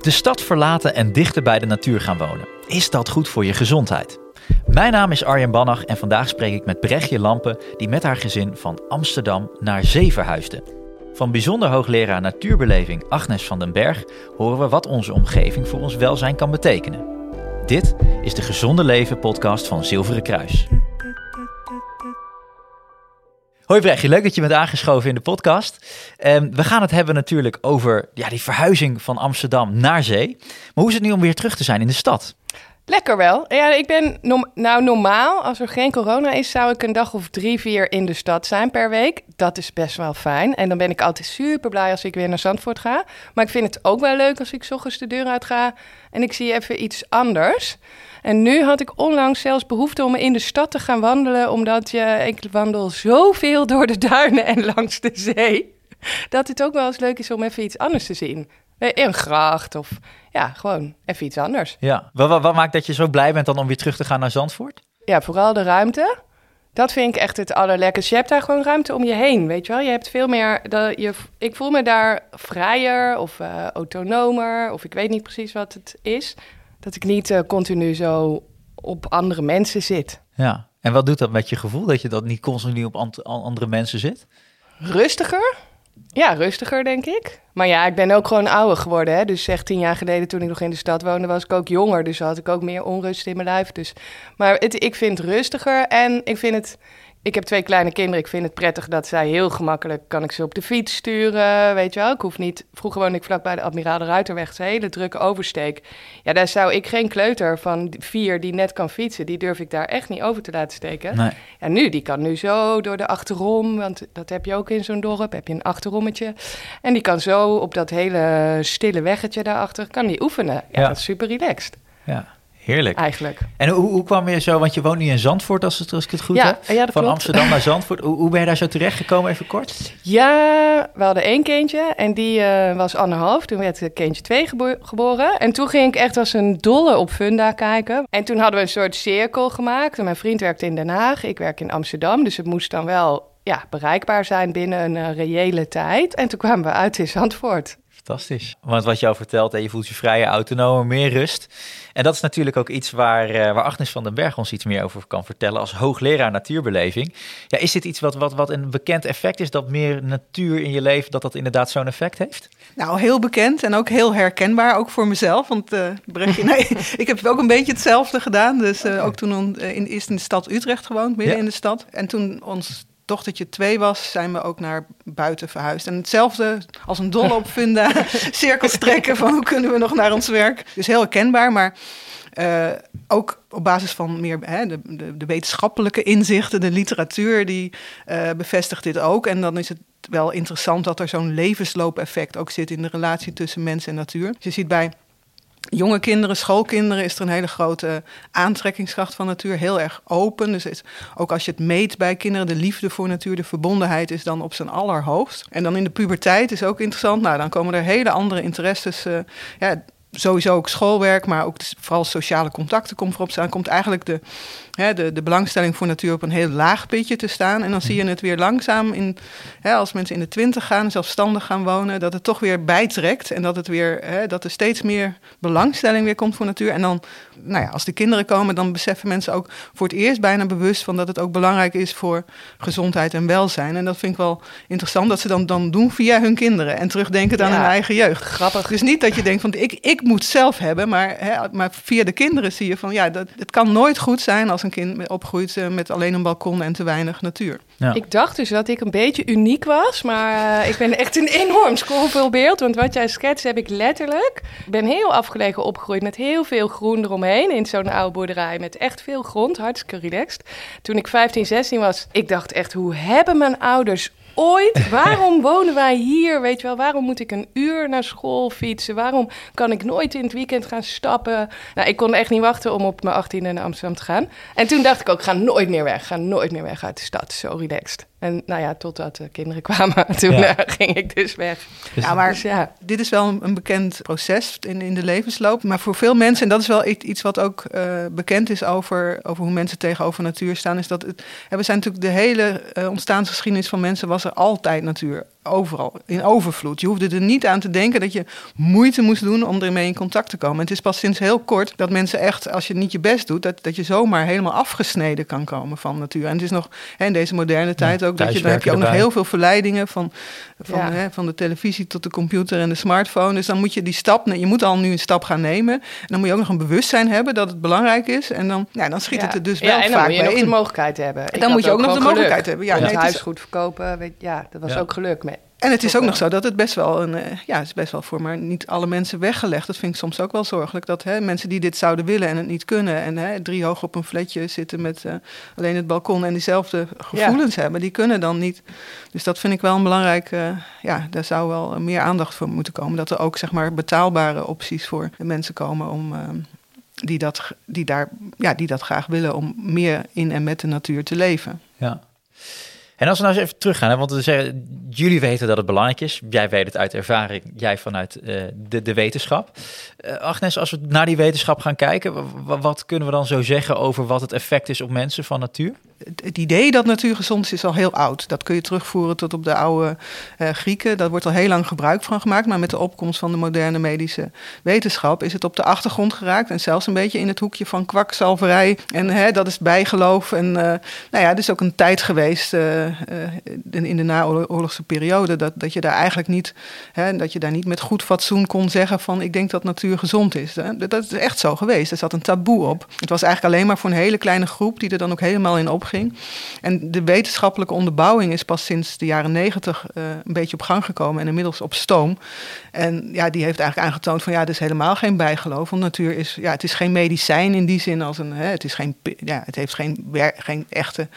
De stad verlaten en dichter bij de natuur gaan wonen. Is dat goed voor je gezondheid? Mijn naam is Arjen Bannach en vandaag spreek ik met Brechtje Lampen, die met haar gezin van Amsterdam naar Zee verhuisde. Van bijzonder hoogleraar natuurbeleving Agnes van den Berg horen we wat onze omgeving voor ons welzijn kan betekenen. Dit is de Gezonde Leven podcast van Zilveren Kruis. Hoi Brechtje, leuk dat je bent aangeschoven in de podcast. Um, we gaan het hebben natuurlijk over ja, die verhuizing van Amsterdam naar zee. Maar hoe is het nu om weer terug te zijn in de stad? Lekker wel. Ja, ik ben nou normaal, als er geen corona is, zou ik een dag of drie, vier in de stad zijn per week. Dat is best wel fijn. En dan ben ik altijd super blij als ik weer naar Zandvoort ga. Maar ik vind het ook wel leuk als ik ochtends de deur uit ga en ik zie even iets anders. En nu had ik onlangs zelfs behoefte om in de stad te gaan wandelen, omdat je, ik wandel zoveel door de duinen en langs de zee, dat het ook wel eens leuk is om even iets anders te zien. Een gracht of ja, gewoon even iets anders. Ja, wat, wat, maakt dat je zo blij bent dan om weer terug te gaan naar Zandvoort? Ja, vooral de ruimte. Dat vind ik echt het allerlekkerste. Je hebt daar gewoon ruimte om je heen, weet je wel. Je hebt veel meer... Dat je, ik voel me daar vrijer of uh, autonomer... of ik weet niet precies wat het is. Dat ik niet uh, continu zo op andere mensen zit. Ja, en wat doet dat met je gevoel? Dat je dat niet continu op andere mensen zit? Rustiger. Ja, rustiger denk ik. Maar ja, ik ben ook gewoon ouder geworden. Hè? Dus zeg tien jaar geleden toen ik nog in de stad woonde, was ik ook jonger. Dus had ik ook meer onrust in mijn lijf. Dus. Maar het, ik vind het rustiger en ik vind het ik heb twee kleine kinderen. Ik vind het prettig dat zij heel gemakkelijk kan ik ze op de fiets sturen. Weet je wel, ik hoef niet. Vroeger woonde ik vlakbij de Admiraal de Ruiterweg. een hele drukke oversteek. Ja, daar zou ik geen kleuter van vier die net kan fietsen. Die durf ik daar echt niet over te laten steken. Nee. Ja, nu, die kan nu zo door de achterom. Want dat heb je ook in zo'n dorp. Heb je een achterommetje. En die kan zo op dat hele stille weggetje daarachter. Kan die oefenen. Ja, dat is super relaxed. Ja. Heerlijk. Eigenlijk. En hoe, hoe kwam je zo, want je woont nu in Zandvoort als, het, als ik het goed heb. Ja, Van Amsterdam naar Zandvoort. Hoe, hoe ben je daar zo terecht gekomen, even kort? Ja, we hadden één kindje en die uh, was anderhalf. Toen werd kindje twee geboren. En toen ging ik echt als een dolle op Funda kijken. En toen hadden we een soort cirkel gemaakt. En mijn vriend werkte in Den Haag, ik werk in Amsterdam. Dus het moest dan wel ja, bereikbaar zijn binnen een uh, reële tijd. En toen kwamen we uit in Zandvoort. Fantastisch. Want wat je al vertelt, en je voelt je vrije autonoom, meer rust. En dat is natuurlijk ook iets waar, uh, waar Agnes van den Berg ons iets meer over kan vertellen als hoogleraar natuurbeleving. Ja, is dit iets wat, wat, wat een bekend effect is, dat meer natuur in je leven, dat dat inderdaad zo'n effect heeft? Nou, heel bekend en ook heel herkenbaar, ook voor mezelf. Want uh, nee, ik heb ook een beetje hetzelfde gedaan. Dus uh, ook toen in, eerst in de stad Utrecht gewoond, midden in de stad. En toen ons dochtertje twee was, zijn we ook naar buiten verhuisd. En hetzelfde als een dolle op funda, cirkels trekken van hoe kunnen we nog naar ons werk. Dus heel herkenbaar, maar uh, ook op basis van meer hè, de, de, de, wetenschappelijke inzichten, de literatuur, die uh, bevestigt dit ook. En dan is het wel interessant dat er zo'n levensloopeffect ook zit in de relatie tussen mens en natuur. Dus je ziet bij jonge kinderen, schoolkinderen, is er een hele grote aantrekkingskracht van natuur. Heel erg open. Dus ook als je het meet bij kinderen, de liefde voor natuur, de verbondenheid is dan op zijn allerhoogst. En dan in de puberteit is ook interessant. Nou, dan komen er hele andere interesses. Uh, ja, sowieso ook schoolwerk, maar ook vooral sociale contacten komt erop staan. Komt eigenlijk de, hè, de, de belangstelling voor natuur op een heel laag pitje te staan. En dan zie je het weer langzaam, in, hè, als mensen in de twintig gaan, zelfstandig gaan wonen, dat het toch weer bijtrekt. En dat, het weer, hè, dat er steeds meer belangstelling weer komt voor natuur. En dan, nou ja, als de kinderen komen, dan beseffen mensen ook voor het eerst bijna bewust van dat het ook belangrijk is voor gezondheid en welzijn. En dat vind ik wel interessant dat ze dan, dan doen via hun kinderen en terugdenken aan hun eigen jeugd. Grappig. Dus niet dat je denkt van ik, ik moet zelf hebben, maar, hè, maar via de kinderen zie je van ja, dat, het kan nooit goed zijn als een kind opgroeit uh, met alleen een balkon en te weinig natuur. Ja. Ik dacht dus dat ik een beetje uniek was, maar uh, ik ben echt een enorm schoolvoorbeeld. Want wat jij schetst heb ik letterlijk. Ik ben heel afgelegen opgegroeid met heel veel groen eromheen in zo'n oude boerderij met echt veel grond, hartstikke relaxed. Toen ik 15, 16 was, ik dacht echt, hoe hebben mijn ouders ooit? Waarom wonen wij hier? Weet je wel, waarom moet ik een uur naar school fietsen? Waarom kan ik nooit in het weekend gaan stappen? Nou, ik kon echt niet wachten om op mijn 18e naar Amsterdam te gaan. En toen dacht ik ook, ga nooit meer weg. Ga nooit meer weg uit de stad. Zo relaxed. En nou ja, totdat de kinderen kwamen, toen eh, ging ik dus weg. Dus, ja, maar dus, ja. dit is wel een, bekend proces in, in de levensloop. Maar voor veel mensen, en dat is wel iets wat ook uh, bekend is over, over hoe mensen tegenover natuur staan, is dat het, we zijn natuurlijk de hele uh, ontstaansgeschiedenis van mensen was er altijd natuur overal, in overvloed. Je hoefde er niet aan te denken dat je moeite moest doen om ermee in contact te komen. het is pas sinds heel kort dat mensen echt, als je niet je best doet, dat, dat je zomaar helemaal afgesneden kan komen van natuur. En het is nog hè, in deze moderne tijd ook, dat je, dan heb je ook nog heel veel verleidingen van, van, hè, van de televisie tot de computer en de smartphone. Dus dan moet je die stap, je moet al nu een stap gaan nemen. En dan moet je ook nog een bewustzijn hebben dat het belangrijk is. En dan, ja, dan schiet het er dus wel ja, en dan moet je nog in. de mogelijkheid hebben. En dan moet je ook nog de mogelijkheid hebben. Ja, ja, het huis goed verkopen, weet, ja, dat was ook geluk. Mee. En het is ook nog zo dat het best wel een, uh, ja, het is best wel voor maar niet alle mensen weggelegd. Dat vind ik soms ook wel zorgelijk. Dat hè, mensen die dit zouden willen en het niet kunnen. En hè, drie hoog op een flatje zitten met uh, alleen het balkon en diezelfde gevoelens hebben. Die kunnen dan niet. Dus dat vind ik wel een belangrijk. Uh, ja, daar zou wel meer aandacht voor moeten komen. Dat er ook zeg maar betaalbare opties voor mensen komen om. die, dat, die, daar, ja, die dat graag willen om meer in en met de natuur te leven. Ja. En als we nou eens even teruggaan, hè, want we zeggen, jullie weten dat het belangrijk is. Jij weet het uit ervaring, jij vanuit uh, de, de wetenschap. Uh, Agnes, als we naar die wetenschap gaan kijken, wat kunnen we dan zo zeggen over wat het effect is op mensen van natuur? het idee dat natuur gezond is, is al heel oud. Dat kun je terugvoeren tot op de oude uh, Grieken. Daar wordt al heel lang gebruik van gemaakt. Maar met de opkomst van de moderne medische wetenschap is het op de achtergrond geraakt. En zelfs een beetje in het hoekje van kwakzalverij. En hè, dat is bijgeloof. En nou ja, het is ook een tijd geweest in de naoorlogse periode. Dat, dat je daar eigenlijk niet, hè, dat je daar niet met goed fatsoen kon zeggen van ik denk dat natuur gezond is. Dat is echt zo geweest. Er zat een taboe op. Het was eigenlijk alleen maar voor een hele kleine groep die er dan ook helemaal in op en de wetenschappelijke onderbouwing is pas sinds de jaren negentig uh, een beetje op gang gekomen en inmiddels op stoom. En ja, die heeft eigenlijk aangetoond van ja, het is helemaal geen bijgeloof. Want natuur is, ja, het is geen medicijn in die zin als een, hè, het is geen, ja, het heeft geen, geen echte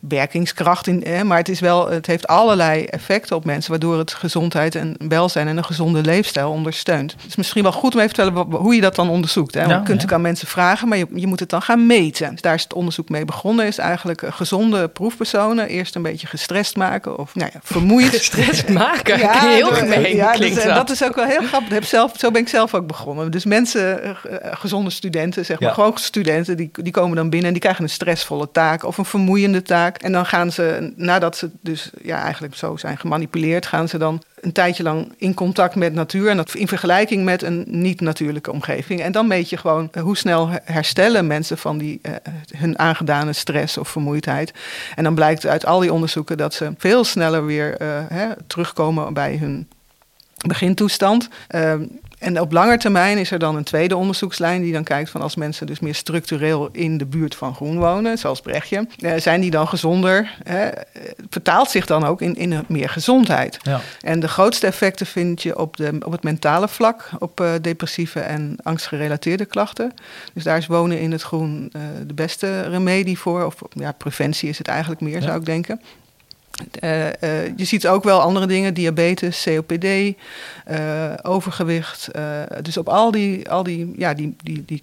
werkingskracht in, hè, maar het is wel, het heeft allerlei effecten op mensen, waardoor het gezondheid en welzijn en een gezonde leefstijl ondersteunt. Het is misschien wel goed om even te vertellen hoe je dat dan onderzoekt. Hè? Want je kunt ja. aan mensen vragen, maar je, je moet het dan gaan meten. Dus daar is het onderzoek mee begonnen, is eigenlijk gezonde proefpersonen eerst een beetje gestrest maken of nou ja, vermoeid. Gestrest maken? Ja, heel gemeen ja, dus, dat. dat is ook wel heel grappig. Heb zelf, zo ben ik zelf ook begonnen. Dus mensen, uh, gezonde studenten, zeg maar, ja. gewoon studenten, die, die komen dan binnen en die krijgen een stressvolle taak of een vermoeiende taak. En dan gaan ze, nadat ze dus ja, eigenlijk zo zijn gemanipuleerd, gaan ze dan een tijdje lang in contact met natuur. En dat in vergelijking met een niet-natuurlijke omgeving. En dan meet je gewoon hoe snel herstellen mensen van die, uh, hun aangedane stress of vermoeidheid. En dan blijkt uit al die onderzoeken dat ze veel sneller weer hè, terugkomen bij hun begintoestand. Uh, en op lange termijn is er dan een tweede onderzoekslijn die dan kijkt van als mensen dus meer structureel in de buurt van groen wonen, zoals Brechtje, eh, zijn die dan gezonder? Hè? Vertaalt zich dan ook in, in meer gezondheid. Ja. En de grootste effecten vind je op, de, op het mentale vlak, op uh, depressieve en angstgerelateerde klachten. Dus daar is wonen in het groen uh, de beste remedie voor. Of ja, preventie is het eigenlijk meer, ja. zou ik denken. Uh, uh, je ziet ook wel andere dingen, diabetes, COPD, uh, overgewicht. dus op al die, al die, ja, die, die, die,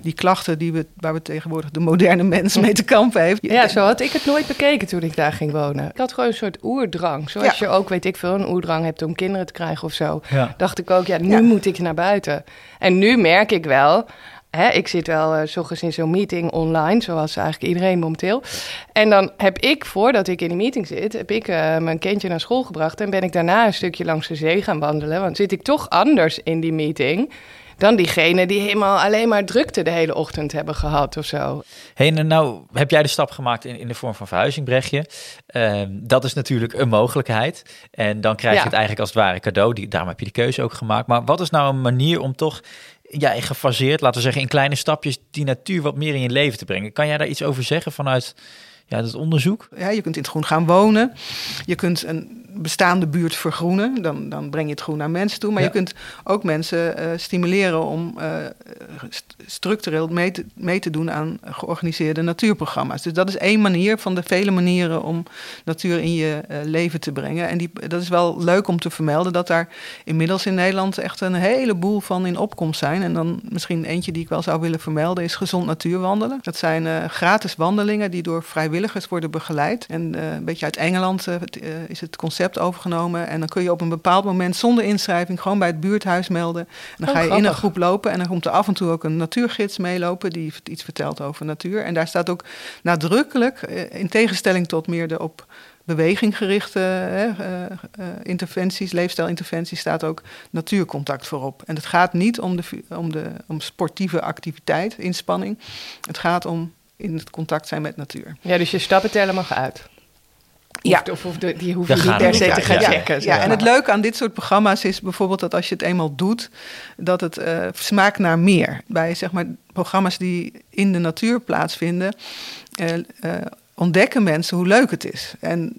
die klachten die we, waar we tegenwoordig de moderne mens mee te kampen heeft. Ja, zo had ik het nooit bekeken toen ik daar ging wonen. Ik had gewoon een soort oerdrang. Zoals ja. je ook, weet ik veel, een oerdrang hebt om kinderen te krijgen of zo. Ja. Dacht ik ook, ja, nu ja. moet ik naar buiten. En nu merk ik wel Hè, ik zit wel uh, in zo'n meeting online, zoals eigenlijk iedereen momenteel. En dan heb ik, voordat ik in die meeting zit, heb ik uh, mijn kindje naar school gebracht. En ben ik daarna een stukje langs de zee gaan wandelen. Want zit ik toch anders in die meeting dan diegene die helemaal alleen maar drukte de hele ochtend hebben gehad of zo. Hey, nou heb jij de stap gemaakt in, in de vorm van verhuizing, Brechtje. Uh, dat is natuurlijk een mogelijkheid. En dan krijg je het eigenlijk als het ware cadeau. Die, daarom heb je die keuze ook gemaakt. Maar wat is nou een manier om toch ja, gefaseerd, laten we zeggen, in kleine stapjes die natuur wat meer in je leven te brengen. Kan jij daar iets over zeggen vanuit ja, dat onderzoek? Ja, je kunt in het groen gaan wonen. Je kunt een bestaande buurt vergroenen. Dan, dan breng je het groen naar mensen toe. Maar ja. je kunt ook mensen uh, stimuleren om uh, st structureel mee te, mee te doen aan georganiseerde natuurprogramma's. Dus dat is één manier van de vele manieren om natuur in je uh, leven te brengen. En die, dat is wel leuk om te vermelden dat daar inmiddels in Nederland echt een heleboel van in opkomst zijn. En dan misschien eentje die ik wel zou willen vermelden is gezond natuurwandelen. Dat zijn gratis wandelingen die door vrijwilligers worden begeleid. En een beetje uit Engeland is het concept overgenomen. En dan kun je op een bepaald moment zonder inschrijving gewoon bij het buurthuis melden. En dan oh, ga je grappig. in een groep lopen en dan komt er af en toe ook een natuurgids meelopen die iets vertelt over natuur. En daar staat ook nadrukkelijk, in tegenstelling tot meer de op beweginggerichte uh, interventies, leefstijlinterventies, staat ook natuurcontact voorop. En het gaat niet om, de, om, de, om sportieve activiteit, inspanning. Het gaat om in het contact zijn met natuur. Ja, dus je stappen tellen mag uit. Ja. Of, of de, die hoef je niet per se te gaan checken. Ja, en het leuke aan dit soort programma's is bijvoorbeeld dat als je het eenmaal doet, dat het uh, smaakt naar meer. Bij zeg maar programma's die in de natuur plaatsvinden, uh, uh, ontdekken mensen hoe leuk het is. En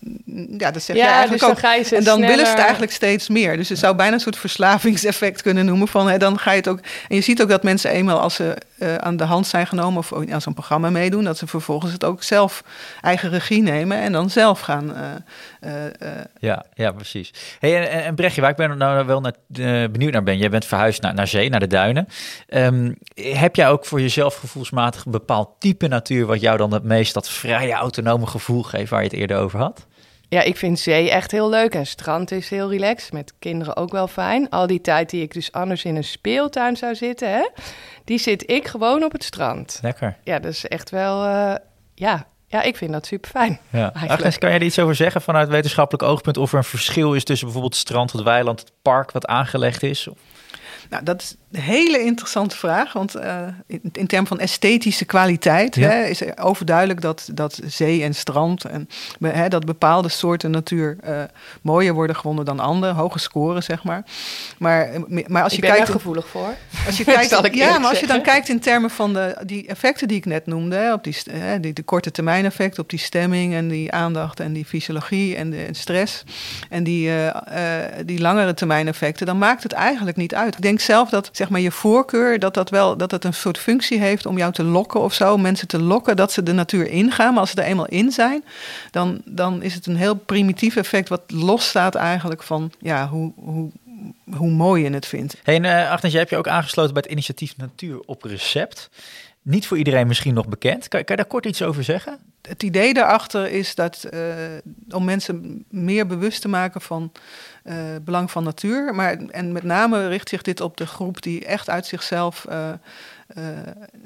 ja, dat zeg ja, je eigenlijk dus ook. Dan en dan willen ze het eigenlijk steeds meer. Dus je zou bijna een soort verslavingseffect kunnen noemen. Van, hè, dan ga je het ook. En je ziet ook dat mensen eenmaal als ze uh, aan de hand zijn genomen of aan zo'n programma meedoen, dat ze vervolgens het ook zelf eigen regie nemen en dan zelf gaan. Uh, uh, ja, ja, precies. Hey, en, en Brechtje, waar ik ben nou wel naar, benieuwd naar ben, jij bent verhuisd naar, naar zee, naar de duinen. Um, heb jij ook voor jezelf gevoelsmatig een bepaald type natuur wat jou dan het meest dat vrije autonome gevoel geeft waar je het eerder over had? Ja, ik vind zee echt heel leuk en strand is heel relaxed. Met kinderen ook wel fijn. Al die tijd die ik dus anders in een speeltuin zou zitten, hè, die zit ik gewoon op het strand. Lekker. Ja, dat is echt wel, uh, ja, ja, ik vind dat super fijn. Ja. Agnes, kan jij er iets over zeggen vanuit wetenschappelijk oogpunt of er een verschil is tussen bijvoorbeeld strand, het weiland, het park wat aangelegd is? Nou, dat is hele interessante vraag. Want uh, in, in termen van esthetische kwaliteit ja. hè, is overduidelijk dat, dat zee en strand en hè, dat bepaalde soorten natuur uh, mooier worden gewonnen dan andere, hoge scoren, zeg maar. Maar, maar als je ik ben kijkt. er gevoelig voor. Als je kijkt, ja, maar als je dan kijkt in termen van de, die effecten die ik net noemde, hè, op die, hè, die de korte termijn effect, op die stemming en die aandacht en die fysiologie en de en stress en die, uh, die langere termijn effecten, dan maakt het eigenlijk niet uit. Ik denk zelf dat zeg maar je voorkeur, dat dat wel dat het een soort functie heeft om jou te lokken of zo, mensen te lokken dat ze de natuur ingaan. Maar als ze er eenmaal in zijn, dan, dan is het een heel primitief effect wat losstaat eigenlijk van ja, hoe, hoe, hoe mooi je het vindt. Hey, uh, Agnes, jij hebt je ook aangesloten bij het initiatief Natuur op Recept. Niet voor iedereen misschien nog bekend. Kan, kan je daar kort iets over zeggen? Het idee daarachter is dat uh, om mensen meer bewust te maken van uh, belang van natuur. Maar, en met name richt zich dit op de groep die echt uit zichzelf uh,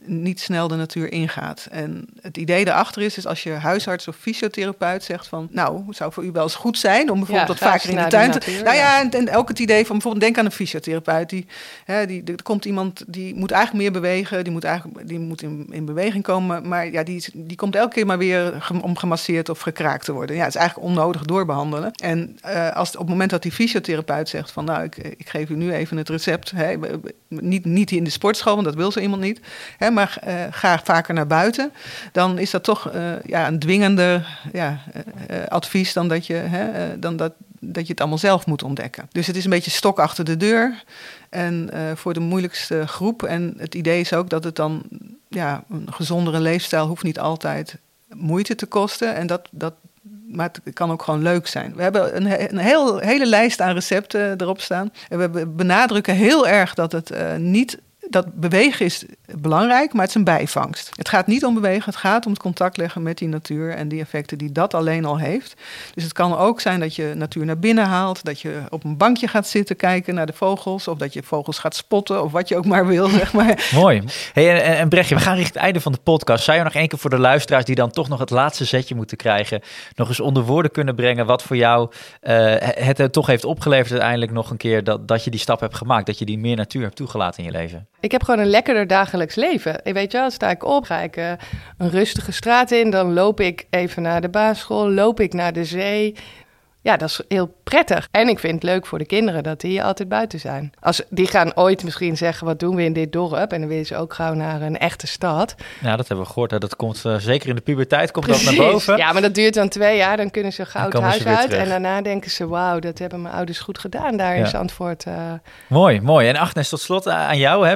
niet snel de natuur ingaat. En het idee daarachter is, is als je huisarts of fysiotherapeut zegt van... nou, het zou voor u wel eens goed zijn om bijvoorbeeld ja, wat vaker in de tuin te... Natuur, nou ja, en, en, ook het idee van bijvoorbeeld denk aan een fysiotherapeut. Die, hè, die, er komt iemand die moet eigenlijk meer bewegen, die moet, eigenlijk, die moet in, in beweging komen... maar ja, die, die komt elke keer maar weer om gemasseerd of gekraakt te worden. Ja, het is eigenlijk onnodig doorbehandelen. En uh, als op het moment dat die fysiotherapeut zegt van... nou, ik, ik geef u nu even het recept, hè, niet, niet in de sportschool, want dat wil zo iemand niet... Hè, maar uh, ga vaker naar buiten, dan is dat toch uh, ja, een dwingender ja, uh, advies dan dat je, hè, dan dat, dat je het allemaal zelf moet ontdekken. Dus het is een beetje stok achter de deur en voor de moeilijkste groep. En het idee is ook dat het dan, ja, een gezondere leefstijl hoeft niet altijd moeite te kosten. En dat, dat maar het kan ook gewoon leuk zijn. We hebben een, een heel, hele lijst aan recepten erop staan. En we benadrukken heel erg dat het uh, niet dat bewegen is belangrijk, maar het is een bijvangst. Het gaat niet om bewegen, het gaat om het contact leggen met die natuur en die effecten die dat alleen al heeft. Dus het kan ook zijn dat je natuur naar binnen haalt, dat je op een bankje gaat zitten kijken naar de vogels, of dat je vogels gaat spotten, of wat je ook maar wil, zeg maar. Mooi. Hey, en, en Brechtje, we gaan richting het einde van de podcast. Zou je nog één keer voor de luisteraars die dan toch nog het laatste zetje moeten krijgen, nog eens onder woorden kunnen brengen wat voor jou uh, het er toch heeft opgeleverd uiteindelijk nog een keer dat, dat je die stap hebt gemaakt, dat je die meer natuur hebt toegelaten in je leven? Ik heb gewoon een lekkerder dagelijks leven. Ik weet je wel, sta ik op, ga ik uh, een rustige straat in, dan loop ik even naar de basisschool, loop ik naar de zee. Ja, dat is heel prettig. En ik vind het leuk voor de kinderen dat die altijd buiten zijn. Als, die gaan ooit misschien zeggen, wat doen we in dit dorp? En dan willen ze ook gauw naar een echte stad. Ja, dat hebben we gehoord. Hè. Dat komt uh, zeker in de puberteit komt Precies. dat naar boven. Ja, maar dat duurt dan twee jaar. Dan kunnen ze gauw het huis uit. Terug. En daarna denken ze, wauw, dat hebben mijn ouders goed gedaan daar ja. in Zandvoort. Uh... Mooi, mooi. En Agnes, tot slot aan jou. Hè.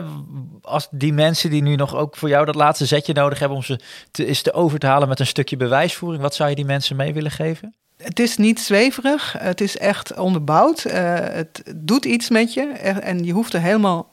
Als die mensen die nu nog ook voor jou dat laatste zetje nodig hebben... om ze te, is te over te halen met een stukje bewijsvoering... wat zou je die mensen mee willen geven? Het is niet zweverig, het is echt onderbouwd. Uh, het doet iets met je en je hoeft er helemaal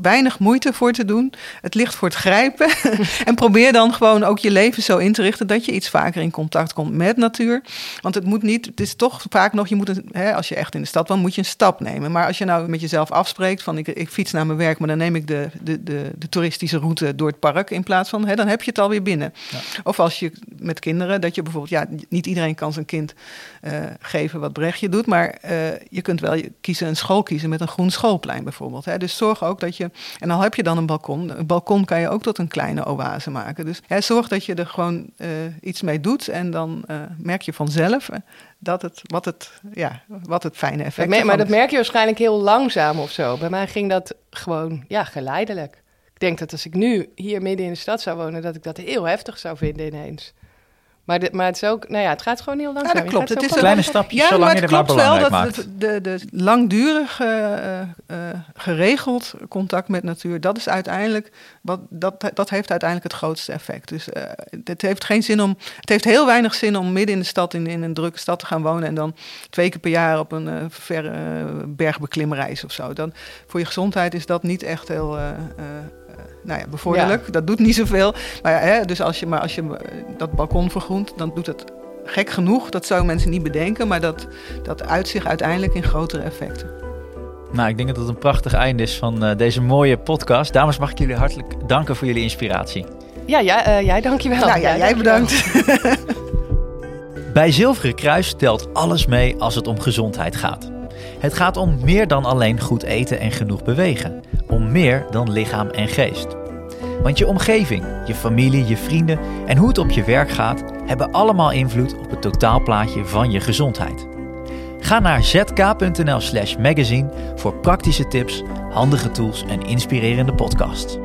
weinig moeite voor te doen. Het ligt voor het grijpen. en probeer dan gewoon ook je leven zo in te richten dat je iets vaker in contact komt met natuur. Want het moet niet, het is toch vaak nog, je moet een, hè, als je echt in de stad woont, moet je een stap nemen. Maar als je nou met jezelf afspreekt van ik, ik fiets naar mijn werk, maar dan neem ik de, de, de, de toeristische route door het park in plaats van, hè, dan heb je het alweer binnen. Ja. Of als je met kinderen, dat je bijvoorbeeld, ja, niet iedereen kan zijn kind uh, geven wat Brechtje doet, maar uh, je kunt wel kiezen een school kiezen met een groen schoolplein bijvoorbeeld. Hè. Dus zorg ook dat je, en al heb je dan een balkon, een balkon kan je ook tot een kleine oase maken. Dus hè, zorg dat je er gewoon uh, iets mee doet en dan merk je vanzelf dat het, wat, het, ja, wat het fijne effect is. Maar dat merk je waarschijnlijk heel langzaam of zo. Bij mij ging dat gewoon ja, geleidelijk. Ik denk dat als ik nu hier midden in de stad zou wonen, dat ik dat heel heftig zou vinden ineens. Maar, de, maar het is ook, nou ja, het gaat gewoon heel langzaam. Ja, dat klopt. Het is een kleine stapje, ja, zolang maar je het maar klopt wel dat maakt. de, de, langdurig uh, uh, geregeld contact met natuur, dat is uiteindelijk, wat, dat, dat heeft uiteindelijk het grootste effect. Dus uh, het heeft geen zin om, het heeft heel weinig zin om midden in de stad, in, in een drukke stad te gaan wonen en dan twee keer per jaar op een verre bergbeklimreis of zo. Dan, voor je gezondheid is dat niet echt heel nou ja, bevorderlijk. Ja. Dat doet niet zoveel. Maar, ja, hè, dus als je, maar als je dat balkon vergroent, dan doet het gek genoeg. Dat zouden mensen niet bedenken, maar dat, dat uit zich uiteindelijk in grotere effecten. Nou, ik denk dat het een prachtig einde is van uh, deze mooie podcast. Dames, mag ik jullie hartelijk danken voor jullie inspiratie. Ja, ja uh, jij dankjewel. Nou ja, jij bedankt. Bij Zilveren Kruis telt alles mee als het om gezondheid gaat. Het gaat om meer dan alleen goed eten en genoeg bewegen. Meer dan lichaam en geest. Want je omgeving, je familie, je vrienden en hoe het op je werk gaat, hebben allemaal invloed op het totaalplaatje van je gezondheid. Ga naar zk.nl/slash magazine voor praktische tips, handige tools en inspirerende podcasts.